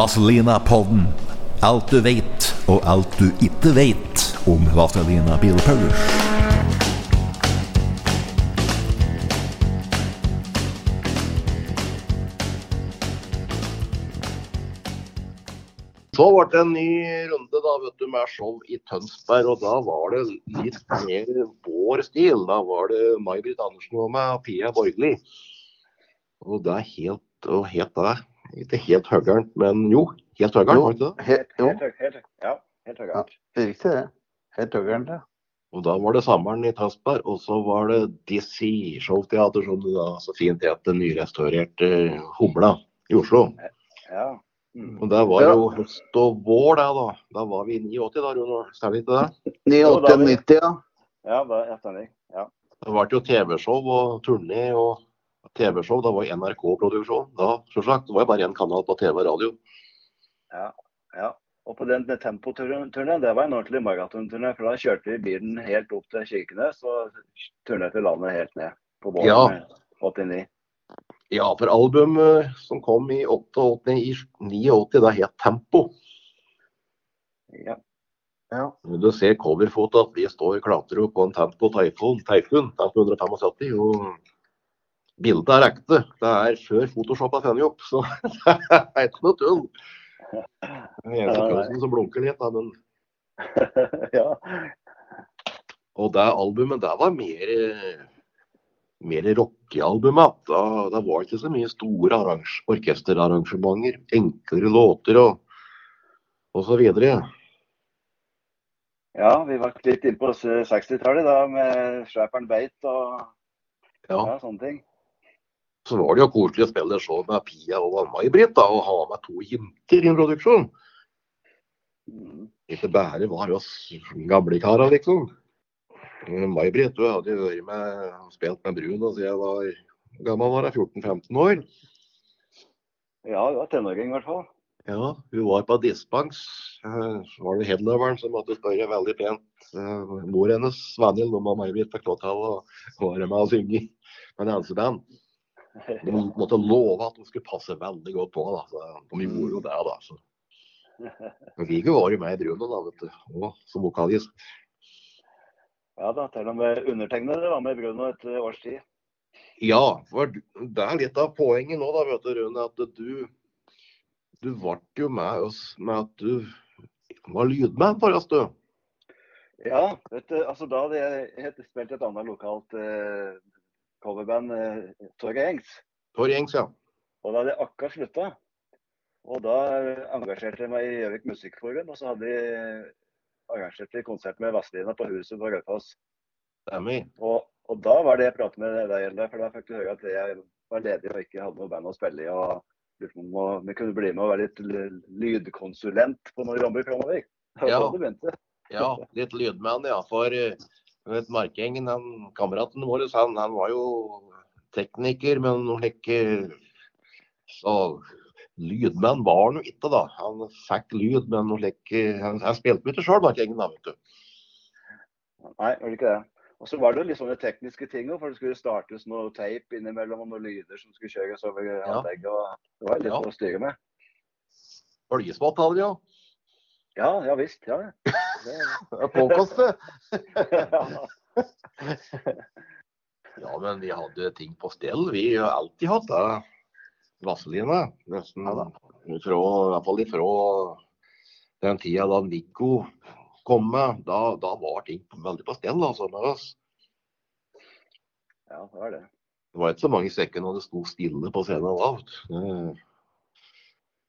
Vazelina-podden. Alt du vet, og alt du ikke vet om Vazelina Bilpaulers. Så ble det en ny runde da, vet du, med show i Tønsberg, og da var det litt mer vår stil. Da var det May-Britt Andersen og meg og Pia Borgli. Og det er helt og helt det. Ikke helt høggeren, men jo, helt høggeren, var det ikke det? Helt, jo, Helt, helt, ja, helt høyt. riktig det. Helt høyeren, ja. Og da var det sommeren i Tønsberg, og så var det Dizzie Showteater, som det da så fint het, den nyrestaurerte Humla i Oslo. Ja. Mm. Og det var Ja. jo høst og vår, det da. Da var vi i 89 da, Rune. Stemmer ikke det? 89, ja. Ja, det er det Ja. Det ble jo TV-show og turné og TV-show. da var NRK-produksjon. Da, selvsagt. Var jeg bare én kanal på TV og radio. ja. ja. Og på den tempoturneen, det var en ordentlig maratonturné. For da kjørte vi bilen helt opp til Kirkenes og turnerte landet helt ned på våren Ja. 89. Ja, for albumet som kom i 88, i 89, det het Tempo. Ja. ja. Du ser coverfoto at vi står opp på en Tempo Typhoon, Typhoon Tempo 175. Og bildet er ekte. Det er før Photoshop er funnet opp, så det er ikke noe tull. Den eneste pølsen som blunker litt, da, men ja. Og det albumet, det var mer, mer rockealbumet. Da, det var ikke så mye store orkesterarrangementer. Enklere låter og, og så videre. ja, vi var litt inn på 60-tallet da med Strappern Beit og Ja. ja, sånne ting. Så var det jo koselig å spille show med Pia og May-Britt og ha med to jenter i en produksjon. Ikke bare var oss gamle karer, liksom. May-Britt hun hadde vært med spilt med Brun siden jeg var gammel var jeg, 14-15 år. Ja, hun var tenåring i hvert fall. Ja, hun var på dispens. Eh, Så var det headloveren som måtte spørre veldig pent. Eh, Mor hennes, Svanhild, om May-Britt fikk lov til å være med og synge med danseband. De måtte love at de skulle passe veldig godt på. Da. Så de gjorde jo det, da. Så. Men fikk jo jo med i Bruno, da, vet du. Og som vokalist. Ja da, til og med undertegnede var med i Bruno et års tid. Ja, for det er litt av poenget nå, da, vet du, Rune. At du Du ble jo med oss med at du var lydmann for oss, du. Ja, vet du, altså da hadde jeg spilt et annet lokalt eh, coverband, eh, Torgeir Engs. For gjengs, ja. Og da hadde jeg akkurat slutta. Og da eh, engasjerte jeg meg i Gjøvik Musikkforum, og så hadde jeg arrangert konsert med Vazelina på huset på Raufoss. Og, og da var det jeg pratet med deg, for da fikk du høre at jeg var ledig og ikke hadde noe band å spille i. og lurte på om vi kunne bli med og være litt lydkonsulent på noen rammer framover. Ja. Ja, litt lydmann, ja. For du vet, Markengen, han, kameraten vår, han, han var jo tekniker, men noe slik eh, Så lydmann var han jo ikke, da. Han fikk lyd, men noe slik Han, han spilte ikke sjøl, Markengen, da, vet du. Nei, gjorde ikke det. Og så var det jo litt sånne tekniske ting òg, for det skulle startes noe teip innimellom og noen lyder som skulle kjøres over anlegget. og Det var litt Ja. å styre med. Bølgespott hadde de jo. Ja, ja visst. Ja. Det, Det er påkostet. ja. Men vi hadde ting på stell. Vi har alltid hatt det. Vaseline. Nesten Ja fra, i hvert fall ifra den tida da Nico kom med. Da, da var ting veldig på stell altså, med oss. ja, det var det. Det var ikke så mange sekker når det sto stille på scenen da.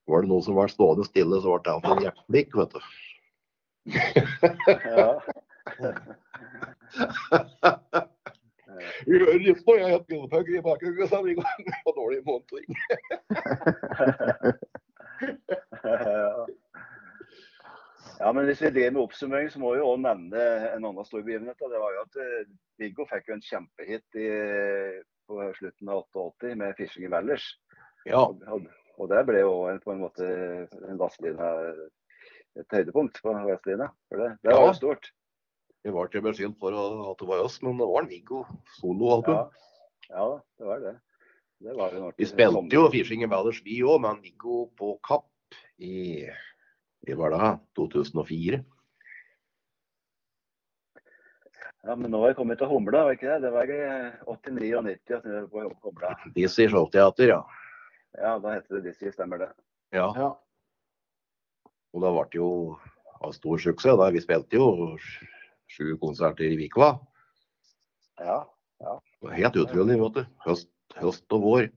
Var det noen som var stående stille, så ble det alltid en hjerteblikk, vet du. Ja. På, jeg har billepugger i bakgrunnen, så vi går på dårlig monitoring. Ja. Men Hvis vi driver med oppsummering, så må vi også nevne en annen stor begivenhet. Det var jo at eh, Viggo fikk jo en kjempehit i, på slutten av 88 med 'Fishing i Valdres'. Ja, Og, og, der ble jo en, på en måte en Vazelina et høydepunkt på Vazelina. For det, det var Ja. stort. vi var til bensin for at det var oss, men det var en Viggo soloalbum. Ja. ja, det var det. Det var Vi spilte jo Fishing in vi òg, med Viggo på Kapp i det var da 2004. Ja, men nå har jeg kommet til Humla, var ikke det? Det var i 89 og 90 at jeg var på Humla. sier Showteater, ja. Ja, da heter det Dizzie, stemmer det. ja. Ja. Og det ble jo av stor suksess. Da. Vi spilte jo sju konserter i Vikva. Ja. Var Helt utrolig. vet du. Høst, høst og vår.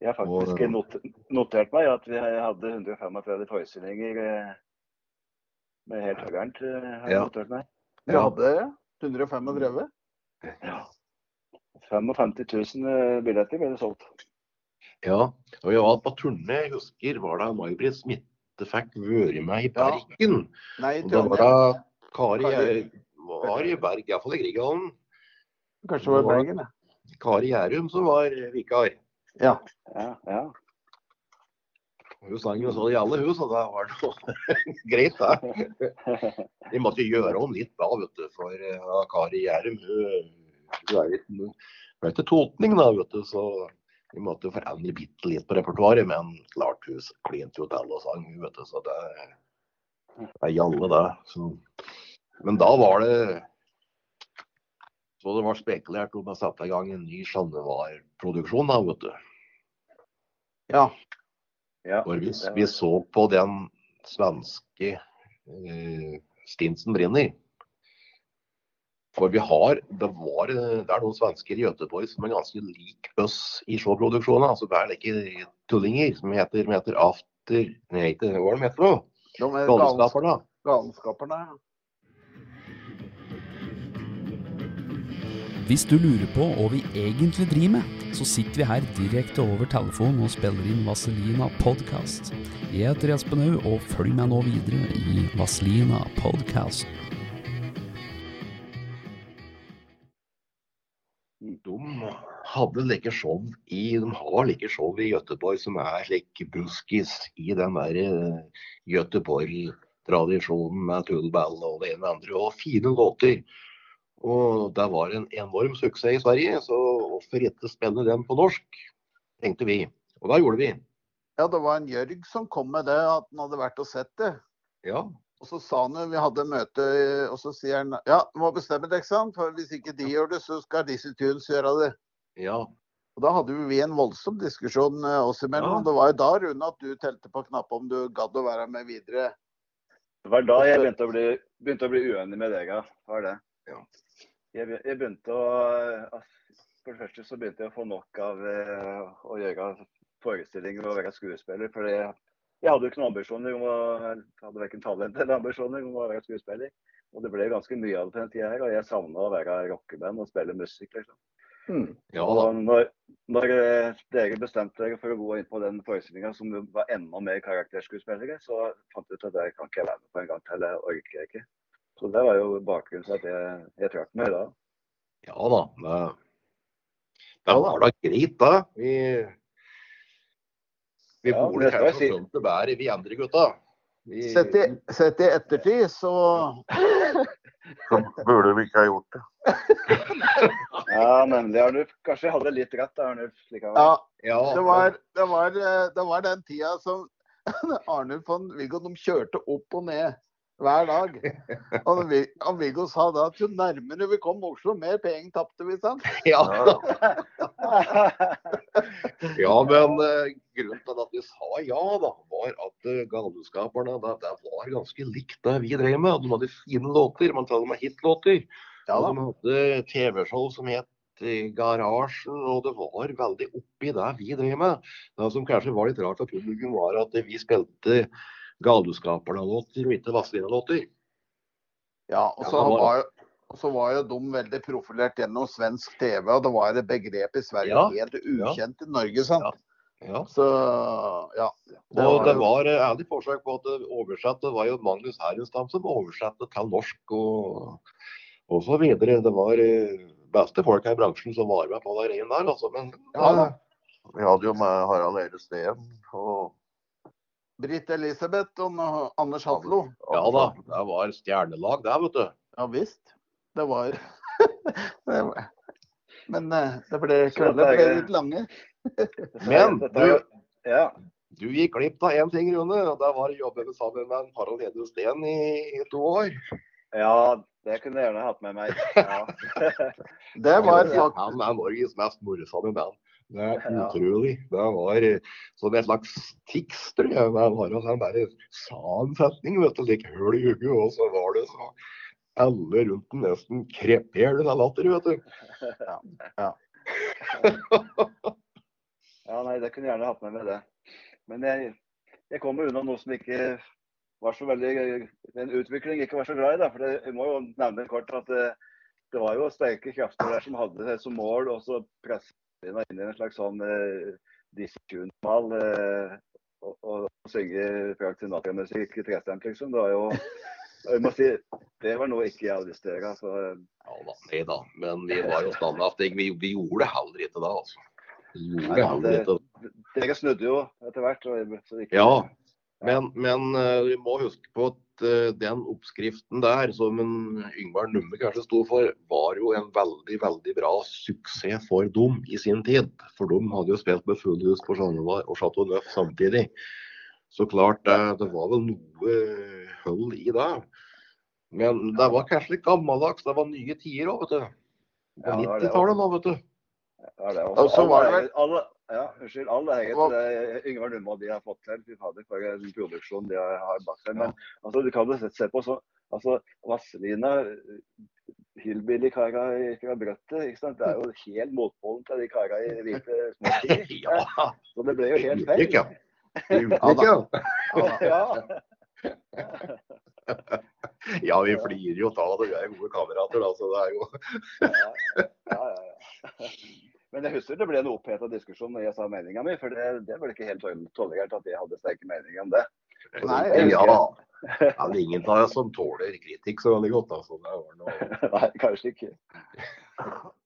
Jeg har faktisk Og- not notert meg at vi hadde 135 forestillinger eh, med helt høyernt. eh, Ja. Vi Ja. hadde 135. Ja. 55 000 eh, billetter ble det solgt. Ja, og jeg var på turné. Jeg husker var det May-Britt Smitte fikk vært med i Ja. Bergen. Nei, Og da var det Kari, i Berg, iallfall i Grieghallen. Kanskje det var Bergen, ja. Kari Gjærum som var vikar. ja. Ja, ja. Hun sang jo så i alle hus, og det var noe greit, det. Vi måtte gjøre om litt da, vet du. For uh, Kari Gjærum hun, hun er litt hun er ikke totning, da, vet du. Så vi måtte forandre bitte litt på repertoaret. Men klart hun klinte jo til og sang, vet du. Så det, det er Jalle, det. Så. Men da var det Så det var spekulert om å sette i gang en ny Sjannevar-produksjon, da, vet du. ja. ja. For hvis vi så på den svenske uh, Stinsen brenner. For vi har det, var, det er noen svensker i Göteborg som er ganske lik oss i showproduksjonen. Altså det er ikke tullinger som heter, som heter After Nei, ikke hva er de heter nå? Er Galskaperne. galenskaperne. Hvis du lurer på hva vi egentlig driver med, så sitter vi her direkte over telefonen og spiller inn Vaselina podcast. Jeg heter Espen Haug, og følg meg nå videre i Vaselina podcast. Hadde like show i De har like show i Göteborg som er like buskis i den der eh, Göteborg-tradisjonen med tullball og det ene og det andre. Og fine låter. Og det var en enorm suksess i Sverige, så hvorfor ikke spille den på norsk, tenkte vi. Og da gjorde vi. Ja, det var en Jørg som kom med det, at han hadde vært og sett det. Ja. Og så sa han vi hadde møte, og så sier han ja, du må bestemme deg, sa han, for hvis ikke de gjør det, så skal disse Tunes gjøre det. Ja. Og Da hadde vi en voldsom diskusjon eh, oss imellom. Ja. Det var jo da, Rune, at du telte på knappen om du gadd å være med videre. Det var da jeg begynte å bli, begynte å bli uenig med deg, ja. Var det. Ja. Jeg, jeg begynte å For det første så begynte jeg å få nok av eh, å gjøre forestillinger og være skuespiller. For jeg, jeg hadde jo ikke noen ambisjoner om å hadde verken talent eller ambisjoner om å være skuespiller. Og det ble ganske mye av det på den tida her, og jeg savna å være rockeband og spille musikk. liksom. Ja da. Når, når eh, dere bestemte dere for å gå inn på den forestillinga som var enda mer karakterskuespillere, så fant jeg ut at det kan ikke jeg være med på en gang til. Det orker ikke. Så det var jo bakgrunnen til at jeg, jeg trakk meg da. Ja da. Det, det var da greit, da. Vi, vi Ja, bor her jeg skjønt det bedre, vi andre gutta. Vi, Sett i, sett i ettertid, så så burde vi ikke ha gjort det. Ja, nemlig. Arnulf. Kanskje jeg hadde litt rett, Arnulf. likevel. Ja, Ja, det var, det var, eh, det var den tida som Arnulf og Viggo de kjørte opp og ned hver dag. Og og Viggo sa da at jo nærmere vi kom Oslo, mer penger tapte vi, sant? Ja, ja men eh, grunnen til at vi sa ja, da, var at uh, Galeskaperne det, det var ganske likt det vi drev med. De hadde fine låter, man taler med hitlåter. Ja de hadde TV-show som het i Garasjen, og det var veldig oppi det vi drev med. Det som kanskje var litt rart for publikum, var at vi spilte Galuskaperna-låter og ikke Vazelina-låter. Ja, og så ja, var- var, var jo de veldig profilert gjennom svensk TV, og det var et begrep i Sverige Ja, helt ukjent i Norge. sant? Ja. Så ja. Det Og var det var eh, ærlig forsøk på at det oversatte var jo Magnus Herrenstam som oversatte til norsk og, og så videre. Det var eh, beste folk her i bransjen som var med på det greiene der, altså. Men Ja vi hadde jo med Harald Eide Steen og Britt Elisabeth og Anders Hatlo. Ja da, det var stjernelag der, vet du. Ja visst. Det var. Men eh, det ble, Så kveldene er- ble litt lange. Men du, du gikk glipp av én ting, Rune. og Det var å jobbe sammen med en Harald Eide Steen i, i to år. ja, det kunne jeg gjerne hatt med meg. Ja. Det var faktisk Han er Norges mest morsomme band. Det er utrolig. Det var eh, som et slags tics, tror jeg. Men Harald han bare sa en setning, vet du, like høl i hodet, og så var det så alle rundt den nesten kreperte av latter, vet du. ja, nei, det kunne jeg gjerne hatt med meg det. Men jeg, jeg kommer unna noe som ikke var så veldig En utvikling jeg ikke var så glad i. Da, for det, jeg må jo nevne kort at det, det var jo sterke krefter der som hadde det som mål og presse inn i en slags sånn eh, diskusjonsmal eh, og, og synge Frank Sinatra-musikk i trestemt, liksom. Det var jo jeg må si, Det var noe ikke jeg hadde lyst til å gjøre. Så, Ja da, nei da. Men vi var jo standhaftige. Vi, vi gjorde det heller ikke da, altså. Nei, det det- dere snudde jo etter hvert. Så ikke... Ja, men, men eh, vi må huske på at den oppskriften der, som en Yngvar Numme kanskje sto for, var jo en veldig veldig bra suksess for dem i sin tid. For de hadde jo spilt med full hus på Jean-Noir og Chateau Neuf samtidig. Så klart eh, det var vel noe hull i det. Men det var kanskje litt gammeldags. Det var nye tider òg, vet du. På Ja, det var det 90-tallet nå, vet du. Ja, det Og så var det vel- alle, ja, unnskyld, all ære til Yngvar Numme og de har fått til. Fy fader, for en produksjon de har- bak seg. Men altså, du kan jo se- på så altså, Vazelina, hillbilly-kara fra Brøttet, ikke sant? det er jo helt motpolen til de kara i hvite smoking. Ja, Så det ble jo helt feil. ja. Ja. Ja, vi flirer jo av det. Vi er gode kamerater, da. Så det er jo Ja, ja, ja. Men jeg husker det ble en oppheta diskusjon når jeg sa meninga mi, for det, det var ikke helt tålegært at jeg hadde sterke meninger om det. Nei, ja. Det er ingen av oss som tåler kritikk så veldig godt. Altså. Det noe... Nei, kanskje ikke.